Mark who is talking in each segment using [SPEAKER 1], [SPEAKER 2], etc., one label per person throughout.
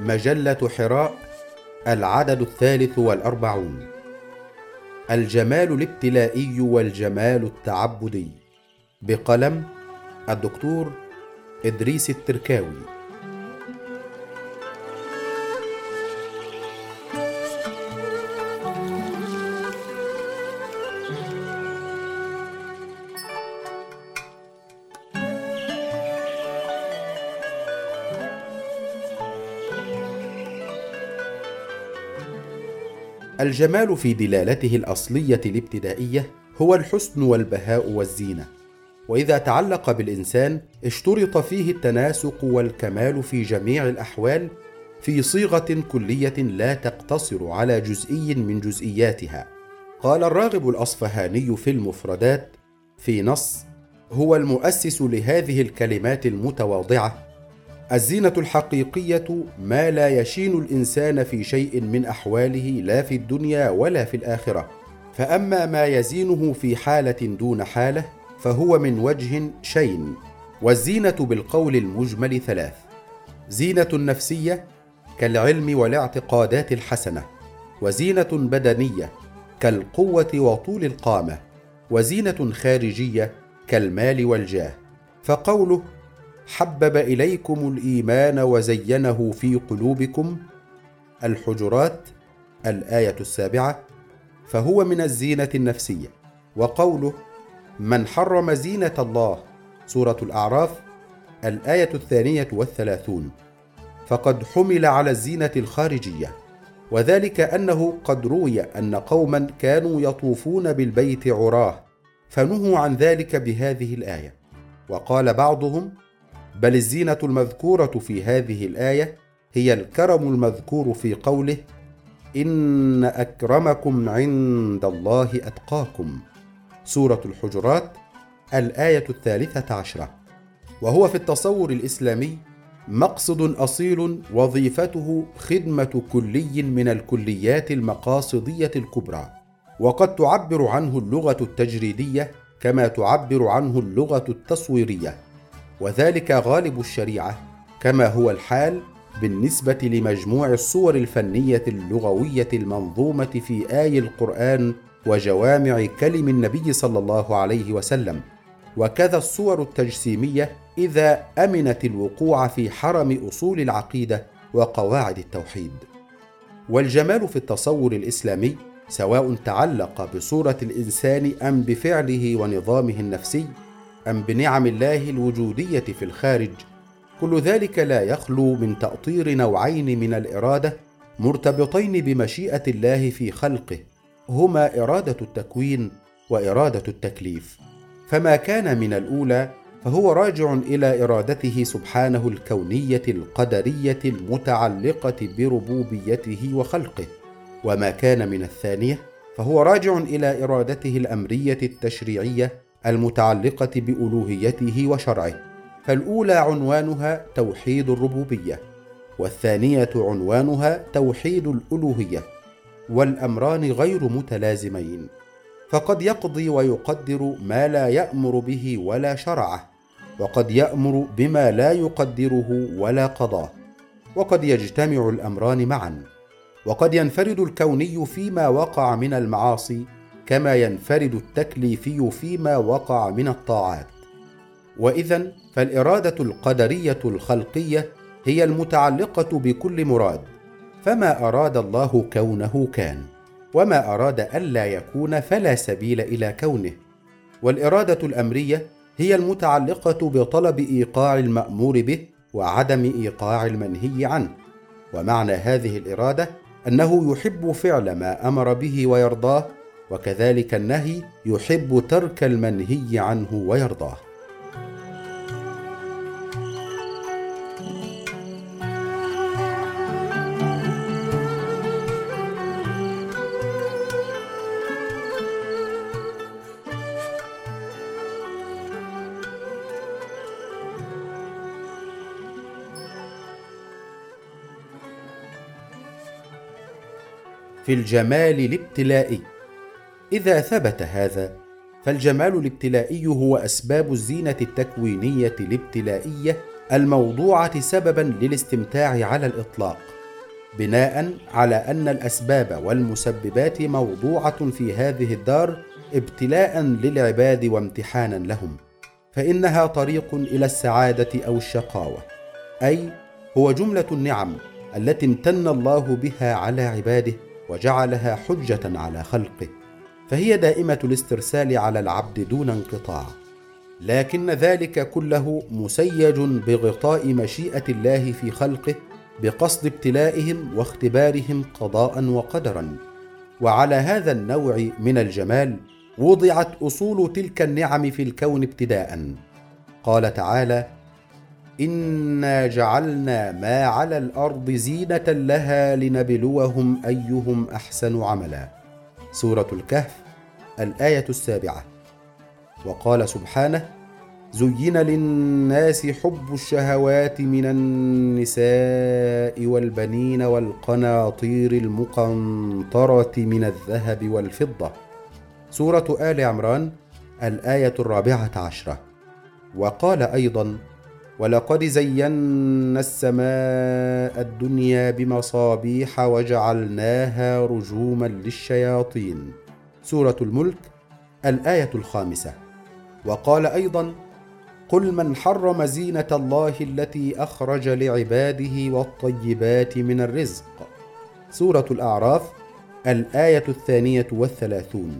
[SPEAKER 1] مجلة حراء العدد الثالث والأربعون. الجمال الابتلائي والجمال التعبدي. بقلم الدكتور إدريس التركاوي. الجمال في دلالته الأصلية الابتدائية هو الحسن والبهاء والزينة. وإذا تعلق بالإنسان اشترط فيه التناسق والكمال في جميع الأحوال في صيغة كلية لا تقتصر على جزئي من جزئياتها. قال الراغب الأصفهاني في المفردات في نص هو المؤسس لهذه الكلمات المتواضعة الزينة الحقيقية ما لا يشين الإنسان في شيء من أحواله لا في الدنيا ولا في الآخرة. فأما ما يزينه في حالة دون حالة فهو من وجه شين والزينة بالقول المجمل ثلاث. زينة نفسية كالعلم والاعتقادات الحسنة وزينة بدنية كالقوة وطول القامة وزينة خارجية كالمال والجاه. فقوله حبب إليكم الإيمان وزينه في قلوبكم الحجرات الآية السابعة فهو من الزينة النفسية. وقوله من حرم زينة الله سورة الأعراف الآية الثانية والثلاثون. فقد حمل على الزينة الخارجية. وذلك أنه قد روي أن قوما كانوا يطوفون بالبيت عراه فنهوا عن ذلك بهذه الآية. وقال بعضهم بل الزينة المذكورة في هذه الآية هي الكرم المذكور في قوله إن أكرمكم عند الله أتقاكم. سورة الحجرات الآية الثالثة عشرة. وهو في التصور الإسلامي مقصد أصيل وظيفته خدمة كلي من الكليات المقاصدية الكبرى. وقد تعبر عنه اللغة التجريدية كما تعبر عنه اللغة التصويرية. وذلك غالب الشريعة كما هو الحال بالنسبة لمجموع الصور الفنية اللغوية المنظومة في آي القرآن وجوامع كلم النبي صلى الله عليه وسلم. وكذا الصور التجسيمية إذا أمنت الوقوع في حرم أصول العقيدة وقواعد التوحيد. والجمال في التصور الإسلامي سواء تعلق بصورة الإنسان أم بفعله ونظامه النفسي أم بنعم الله الوجودية في الخارج. كل ذلك لا يخلو من تأطير نوعين من الإرادة مرتبطين بمشيئة الله في خلقه. هما إرادة التكوين وإرادة التكليف. فما كان من الأولى فهو راجع إلى إرادته سبحانه الكونية القدرية المتعلقة بربوبيته وخلقه. وما كان من الثانية فهو راجع إلى إرادته الأمرية التشريعية المتعلقة بألوهيته وشرعه فالأولى عنوانها توحيد الربوبية والثانية عنوانها توحيد الألوهية والأمران غير متلازمين. فقد يقضي ويقدر ما لا يأمر به ولا شرعه وقد يأمر بما لا يقدره ولا قضاه وقد يجتمع الأمران معا وقد ينفرد الكوني فيما وقع من المعاصي كما ينفرد التكليفي فيما وقع من الطاعات. واذا فالإرادة القدرية الخلقية هي المتعلقة بكل مراد فما أراد الله كونه كان وما أراد ألا يكون فلا سبيل إلى كونه. والإرادة الأمرية هي المتعلقة بطلب إيقاع المأمور به وعدم إيقاع المنهي عنه. ومعنى هذه الإرادة أنه يحب فعل ما أمر به ويرضاه وكذلك النهي يحب ترك المنهي عنه ويرضاه. في الجمال الابتلائي إذا ثبت هذا فالجمال الابتلائي هو أسباب الزينة التكوينية الابتلائية الموضوعة سببا للاستمتاع على الإطلاق بناء على أن الأسباب والمسببات موضوعة في هذه الدار ابتلاء للعباد وامتحانا لهم فإنها طريق إلى السعادة أو الشقاوة أي هو جملة النعم التي امتن الله بها على عباده وجعلها حجة على خلقه. فهي دائمة الاسترسال على العبد دون انقطاع لكن ذلك كله مسيج بغطاء مشيئة الله في خلقه بقصد ابتلائهم واختبارهم قضاء وقدرا. وعلى هذا النوع من الجمال وضعت أصول تلك النعم في الكون ابتداء. قال تعالى إنا جعلنا ما على الأرض زينة لها لنبلوهم أيهم أحسن عملا. سورة الكهف الآية السابعة. وقال سبحانه زين للناس حب الشهوات من النساء والبنين والقناطير المقنطرة من الذهب والفضة. سورة آل عمران الآية الرابعة عشرة. وقال أيضا ولقد زينا السماء الدنيا بمصابيح وجعلناها رجوما للشياطين. سورة الملك الآية الخامسة. وقال أيضا قل من حرم زينة الله التي أخرج لعباده والطيبات من الرزق. سورة الأعراف الآية الثانية والثلاثون.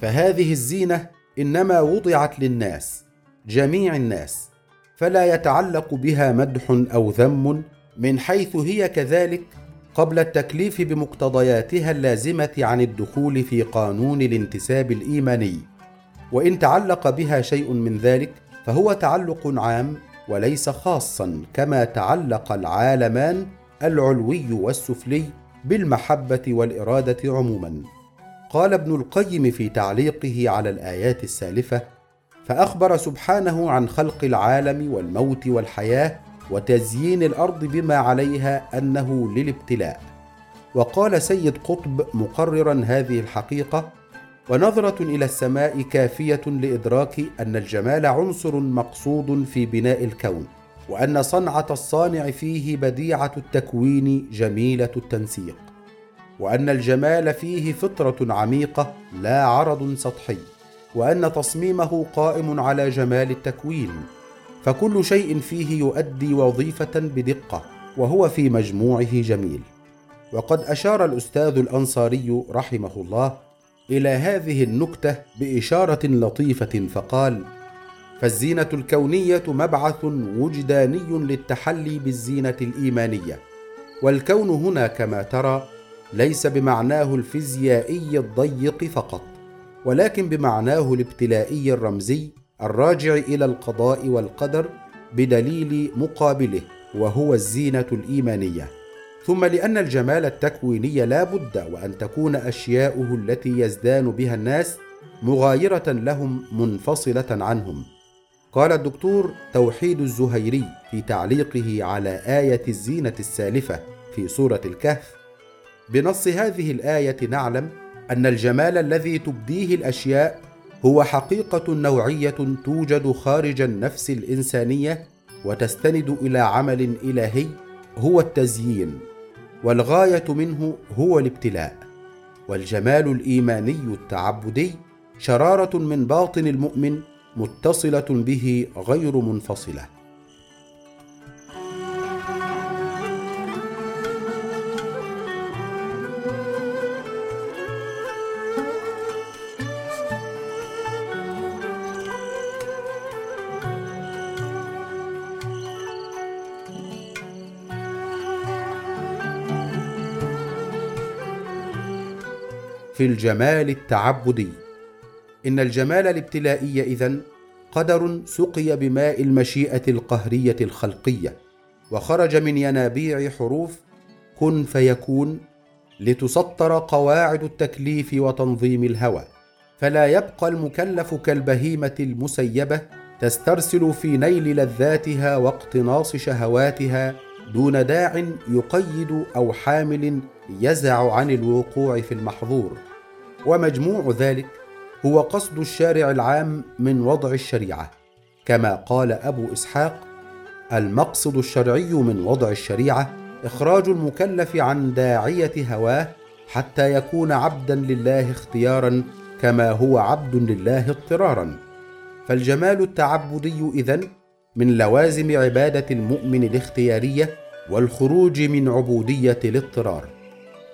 [SPEAKER 1] فهذه الزينة إنما وضعت للناس جميع الناس فلا يتعلق بها مدح أو ذم من حيث هي كذلك قبل التكليف بمقتضياتها اللازمة عن الدخول في قانون الانتساب الإيماني. وإن تعلق بها شيء من ذلك فهو تعلق عام وليس خاصا كما تعلق العالمان العلوي والسفلي بالمحبة والإرادة عموما. قال ابن القيم في تعليقه على الآيات السالفة فأخبر سبحانه عن خلق العالم والموت والحياة وتزيين الأرض بما عليها أنه للابتلاء. وقال سيد قطب مقررا هذه الحقيقة ونظرة إلى السماء كافية لإدراك أن الجمال عنصر مقصود في بناء الكون وأن صنعة الصانع فيه بديعة التكوين جميلة التنسيق وأن الجمال فيه فطرة عميقة لا عرض سطحي وأن تصميمه قائم على جمال التكوين فكل شيء فيه يؤدي وظيفة بدقة وهو في مجموعه جميل. وقد أشار الأستاذ الأنصاري رحمه الله إلى هذه النكتة بإشارة لطيفة فقال فالزينة الكونية مبعث وجداني للتحلي بالزينة الإيمانية والكون هنا كما ترى ليس بمعناه الفيزيائي الضيق فقط ولكن بمعناه الابتلائي الرمزي الراجع إلى القضاء والقدر بدليل مقابله وهو الزينة الإيمانية. ثم لأن الجمال التكويني لا بد وأن تكون أشياؤه التي يزدان بها الناس مغايرة لهم منفصلة عنهم. قال الدكتور توحيد الزهيري في تعليقه على آية الزينة السالفة في سورة الكهف بنص هذه الآية نعلم أن الجمال الذي تبديه الأشياء هو حقيقة نوعية توجد خارج النفس الإنسانية وتستند إلى عمل إلهي هو التزيين والغاية منه هو الابتلاء والجمال الإيماني التعبدي شرارة من باطن المؤمن متصلة به غير منفصلة. في الجمال التعبدي. إن الجمال الابتلائي إذن قدر سقي بماء المشيئة القهرية الخلقية وخرج من ينابيع حروف كن فيكون لتسطر قواعد التكليف وتنظيم الهوى. فلا يبقى المكلف كالبهيمة المسيبة تسترسل في نيل لذاتها واقتناص شهواتها دون داع يقيد أو حامل يزع عن الوقوع في المحظور ومجموع ذلك هو قصد الشارع العام من وضع الشريعة كما قال أبو إسحاق المقصد الشرعي من وضع الشريعة إخراج المكلف عن داعية هواه حتى يكون عبدا لله اختيارا كما هو عبد لله اضطرارا. فالجمال التعبدي إذن من لوازم عبادة المؤمن الاختيارية والخروج من عبودية الاضطرار.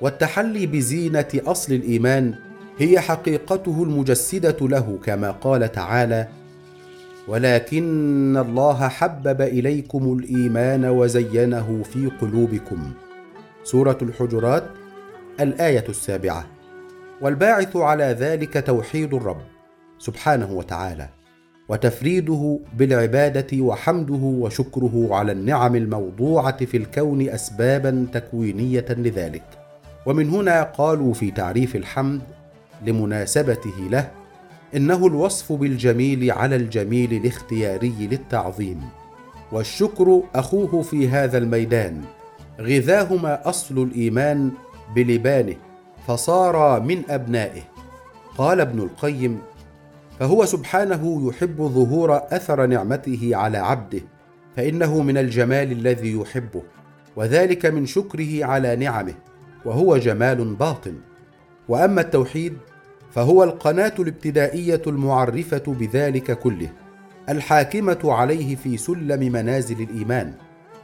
[SPEAKER 1] والتحلي بزينة أصل الإيمان هي حقيقته المجسدة له كما قال تعالى ولكن الله حبب إليكم الإيمان وزينه في قلوبكم. سورة الحجرات الآية السابعة. والباعث على ذلك توحيد الرب سبحانه وتعالى وتفريده بالعبادة وحمده وشكره على النعم الموضوعة في الكون اسبابا تكوينية لذلك. ومن هنا قالوا في تعريف الحمد لمناسبته له إنه الوصف بالجميل على الجميل الاختياري للتعظيم والشكر أخوه في هذا الميدان غذاهما أصل الإيمان بلبانه فصار من أبنائه. قال ابن القيم فهو سبحانه يحب ظهور أثر نعمته على عبده فإنه من الجمال الذي يحبه وذلك من شكره على نعمه وهو جمال باطن. وأما التوحيد فهو القناة الابتدائية المعرفة بذلك كله الحاكمة عليه في سلم منازل الإيمان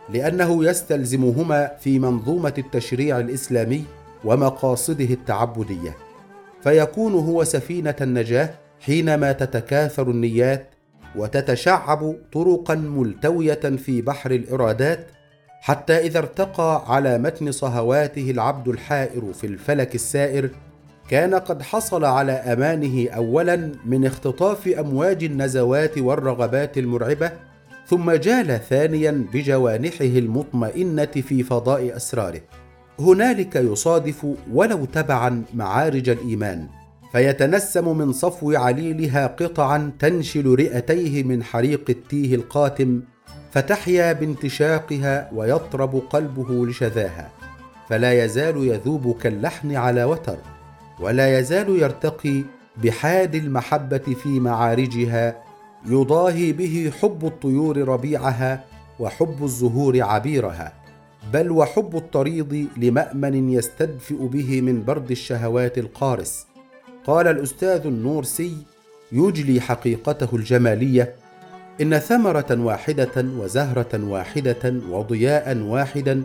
[SPEAKER 1] لأنه يستلزمهما في منظومة التشريع الإسلامي ومقاصده التعبدية. فيكون هو سفينة النجاة حينما تتكاثر النيات وتتشعب طرقا ملتوية في بحر الإرادات حتى إذا ارتقى على متن صهواته العبد الحائر في الفلك السائر كان قد حصل على أمانه اولا من اختطاف أمواج النزوات والرغبات المرعبة ثم جال ثانيا بجوانحه المطمئنة في فضاء أسراره. هنالك يصادف ولو تبعا معارج الإيمان فيتنسم من صفو عليلها قطعا تنشل رئتيه من حريق التيه القاتم فتحيا بانتشاقها ويطرب قلبه لشذاها فلا يزال يذوب كاللحن على وتر ولا يزال يرتقي بحاد المحبة في معارجها يضاهي به حب الطيور ربيعها وحب الزهور عبيرها بل وحب الطريض لمأمن يستدفئ به من برد الشهوات القارس. قال الأستاذ النورسي يجلي حقيقته الجمالية إن ثمرة واحدة وزهرة واحدة وضياء واحدا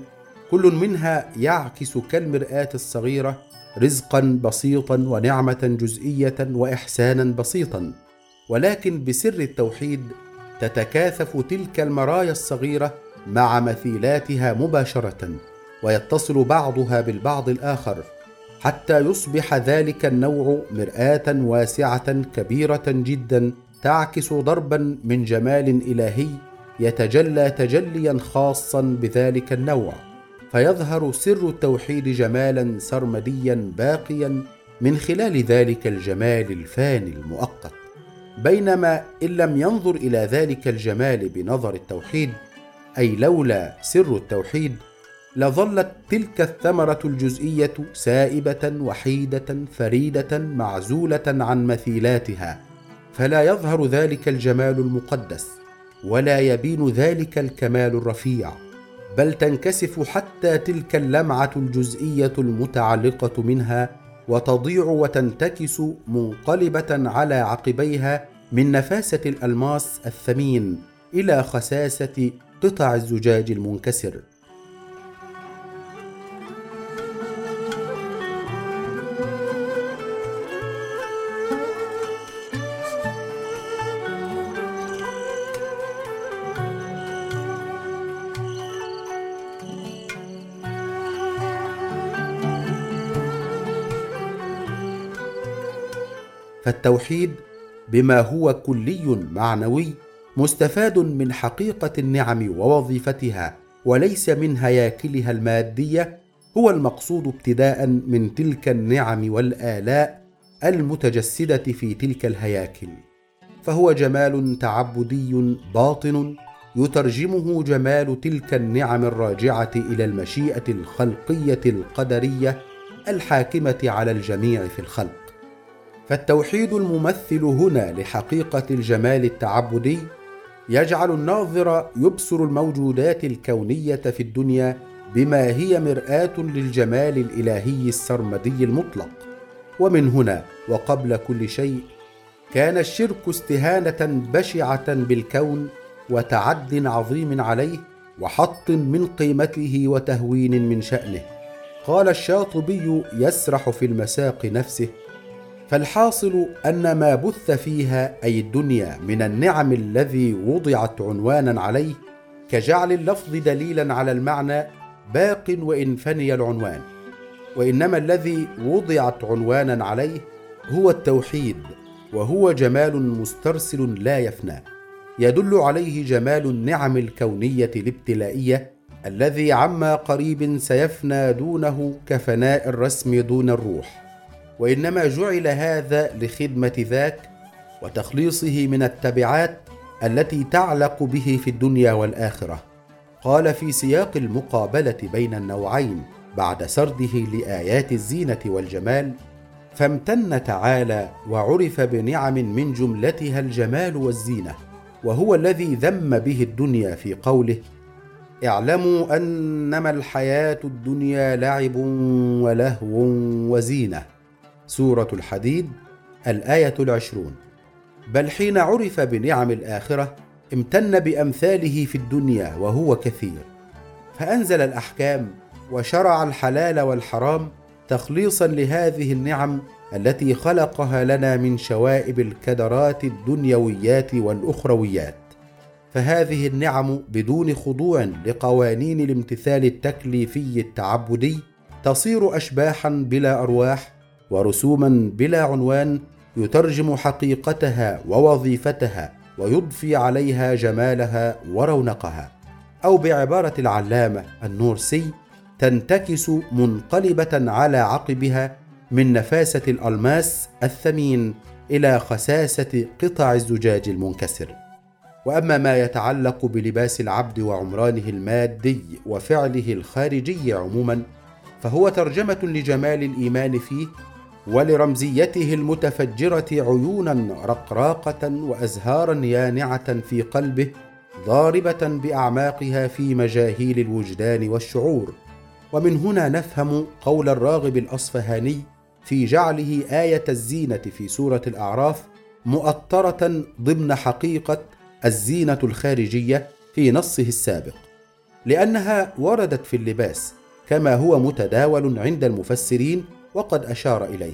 [SPEAKER 1] كل منها يعكس كالمرآة الصغيرة رزقا بسيطا ونعمة جزئية واحسانا بسيطا. ولكن بسر التوحيد تتكاثف تلك المرايا الصغيرة مع مثيلاتها مباشرة ويتصل بعضها بالبعض الآخر حتى يصبح ذلك النوع مرآة واسعة كبيرة جدا تعكس ضربا من جمال إلهي يتجلى تجليا خاصا بذلك النوع فيظهر سر التوحيد جمالا سرمديا باقيا من خلال ذلك الجمال الفاني المؤقت. بينما إن لم ينظر إلى ذلك الجمال بنظر التوحيد أي لولا سر التوحيد لظلت تلك الثمرة الجزئية سائبة وحيدة فريدة معزولة عن مثيلاتها. فلا يظهر ذلك الجمال المقدس ولا يبين ذلك الكمال الرفيع بل تنكسف حتى تلك اللمعة الجزئية المتعلقة منها وتضيع وتنتكس منقلبة على عقبيها من نفاسة الألماس الثمين إلى خساسة قطع الزجاج المنكسر. فالتوحيد بما هو كلي معنوي مستفاد من حقيقة النعم ووظيفتها وليس من هياكلها المادية هو المقصود ابتداء من تلك النعم والآلاء المتجسدة في تلك الهياكل. فهو جمال تعبدي باطن يترجمه جمال تلك النعم الراجعة إلى المشيئة الخلقية القدرية الحاكمة على الجميع في الخلق. فالتوحيد الممثل هنا لحقيقة الجمال التعبدي يجعل الناظر يبصر الموجودات الكونية في الدنيا بما هي مرآة للجمال الإلهي السرمدي المطلق. ومن هنا وقبل كل شيء كان الشرك استهانة بشعة بالكون وتعد عظيم عليه وحط من قيمته وتهوين من شأنه. قال الشاطبي يسرح في المساق نفسه فالحاصل أن ما بث فيها أي الدنيا من النعم الذي وضعت عنوانا عليه كجعل اللفظ دليلا على المعنى باق وإن فني العنوان. وإنما الذي وضعت عنوانا عليه هو التوحيد وهو جمال مسترسل لا يفنى. يدل عليه جمال النعم الكونية الابتلائية الذي عما قريب سيفنى دونه كفناء الرسم دون الروح. وإنما جعل هذا لخدمة ذاك وتخليصه من التبعات التي تعلق به في الدنيا والآخرة. قال في سياق المقابلة بين النوعين بعد سرده لآيات الزينة والجمال فامتن تعالى وعرف بنعم من جملتها الجمال والزينة وهو الذي ذم به الدنيا في قوله اعلموا أنما الحياة الدنيا لعب ولهو وزينة. سورة الحديد الآية العشرون. بل حين عرف بنعم الآخرة امتن بأمثاله في الدنيا وهو كثير. فأنزل الأحكام وشرع الحلال والحرام تخليصا لهذه النعم التي خلقها لنا من شوائب الكدرات الدنيويات والأخرويات. فهذه النعم بدون خضوع لقوانين الامتثال التكليفي التعبدي تصير اشباحا بلا أرواح ورسوما بلا عنوان يترجم حقيقتها ووظيفتها ويضفي عليها جمالها ورونقها. أو بعبارة العلامة النورسي تنتكس منقلبة على عقبها من نفاسة الألماس الثمين إلى خساسة قطع الزجاج المنكسر. وأما ما يتعلق بلباس العبد وعمرانه المادي وفعله الخارجي عموما فهو ترجمة لجمال الإيمان فيه ولرمزيته المتفجرة عيونا رقراقة وأزهارا يانعة في قلبه ضاربة بأعماقها في مجاهيل الوجدان والشعور. ومن هنا نفهم قول الراغب الأصفهاني في جعله آية الزينة في سورة الأعراف مؤطرة ضمن حقيقة الزينة الخارجية في نصه السابق. لأنها وردت في اللباس كما هو متداول عند المفسرين وقد أشار إليه.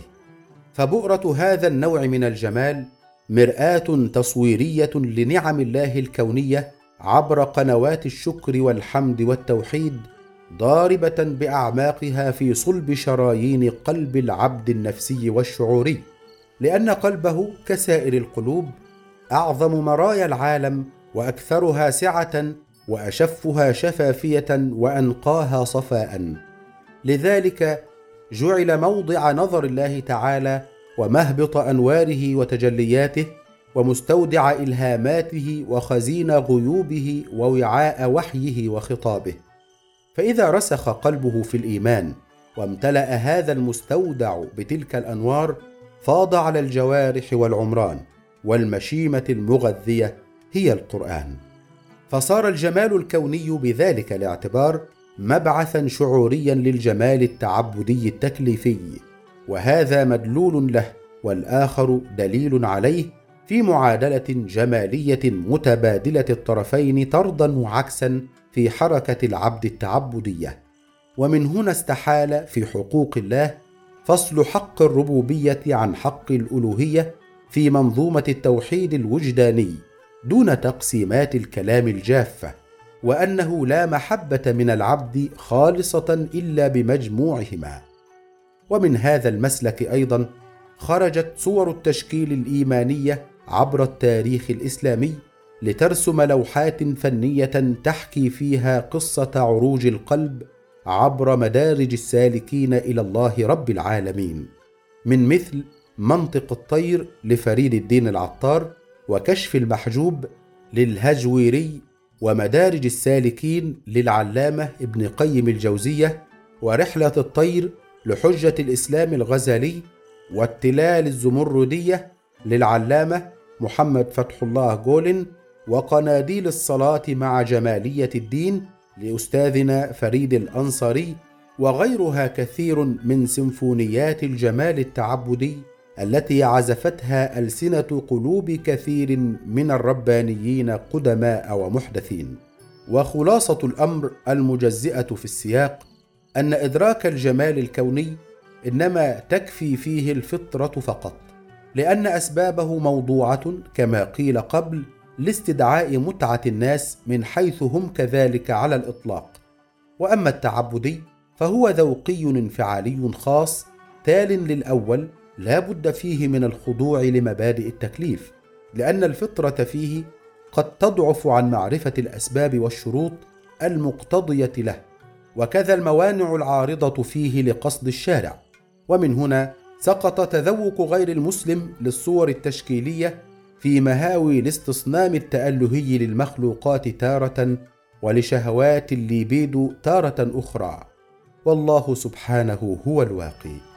[SPEAKER 1] فبؤرة هذا النوع من الجمال مرآة تصويرية لنعم الله الكونية عبر قنوات الشكر والحمد والتوحيد ضاربة بأعماقها في صلب شرايين قلب العبد النفسي والشعوري. لأن قلبه كسائر القلوب أعظم مرايا العالم وأكثرها سعة وأشفها شفافية وأنقاها صفاء. لذلك جعل موضع نظر الله تعالى ومهبط أنواره وتجلياته ومستودع إلهاماته وخزين غيوبه ووعاء وحيه وخطابه. فإذا رسخ قلبه في الإيمان وامتلأ هذا المستودع بتلك الأنوار فاض على الجوارح والعمران والمشيمة المغذية هي القرآن. فصار الجمال الكوني بذلك الاعتبار مبعثا شعوريا للجمال التعبدي التكليفي وهذا مدلول له والآخر دليل عليه في معادلة جمالية متبادلة الطرفين طردا وعكسا في حركة العبد التعبدية. ومن هنا استحال في حقوق الله فصل حق الربوبية عن حق الألوهية في منظومة التوحيد الوجداني دون تقسيمات الكلام الجافة. وأنه لا محبة من العبد خالصة إلا بمجموعهما. ومن هذا المسلك أيضا خرجت صور التشكيل الإيمانية عبر التاريخ الإسلامي لترسم لوحات فنية تحكي فيها قصة عروج القلب عبر مدارج السالكين إلى الله رب العالمين. من مثل منطق الطير لفريد الدين العطار وكشف المحجوب للهجويري ومدارج السالكين للعلامة ابن قيم الجوزية ورحلة الطير لحجة الإسلام الغزالي والتلال الزمردية للعلامة محمد فتح الله جولن وقناديل الصلاة مع جمالية الدين لأستاذنا فريد الأنصاري وغيرها كثير من سيمفونيات الجمال التعبدي التي عزفتها ألسنة قلوب كثير من الربانيين قدماء ومحدثين. وخلاصة الأمر المجزئة في السياق أن إدراك الجمال الكوني إنما تكفي فيه الفطرة فقط لأن أسبابه موضوعة كما قيل قبل لاستدعاء متعة الناس من حيث هم كذلك على الإطلاق. وأما التعبدي فهو ذوقي انفعالي خاص تال للأول لا بد فيه من الخضوع لمبادئ التكليف لأن الفطرة فيه قد تضعف عن معرفة الأسباب والشروط المقتضية له وكذا الموانع العارضة فيه لقصد الشارع. ومن هنا سقط تذوق غير المسلم للصور التشكيلية في مهاوي الاستصنام التألهي للمخلوقات تارة ولشهوات الليبيد تارة أخرى. والله سبحانه هو الواقي.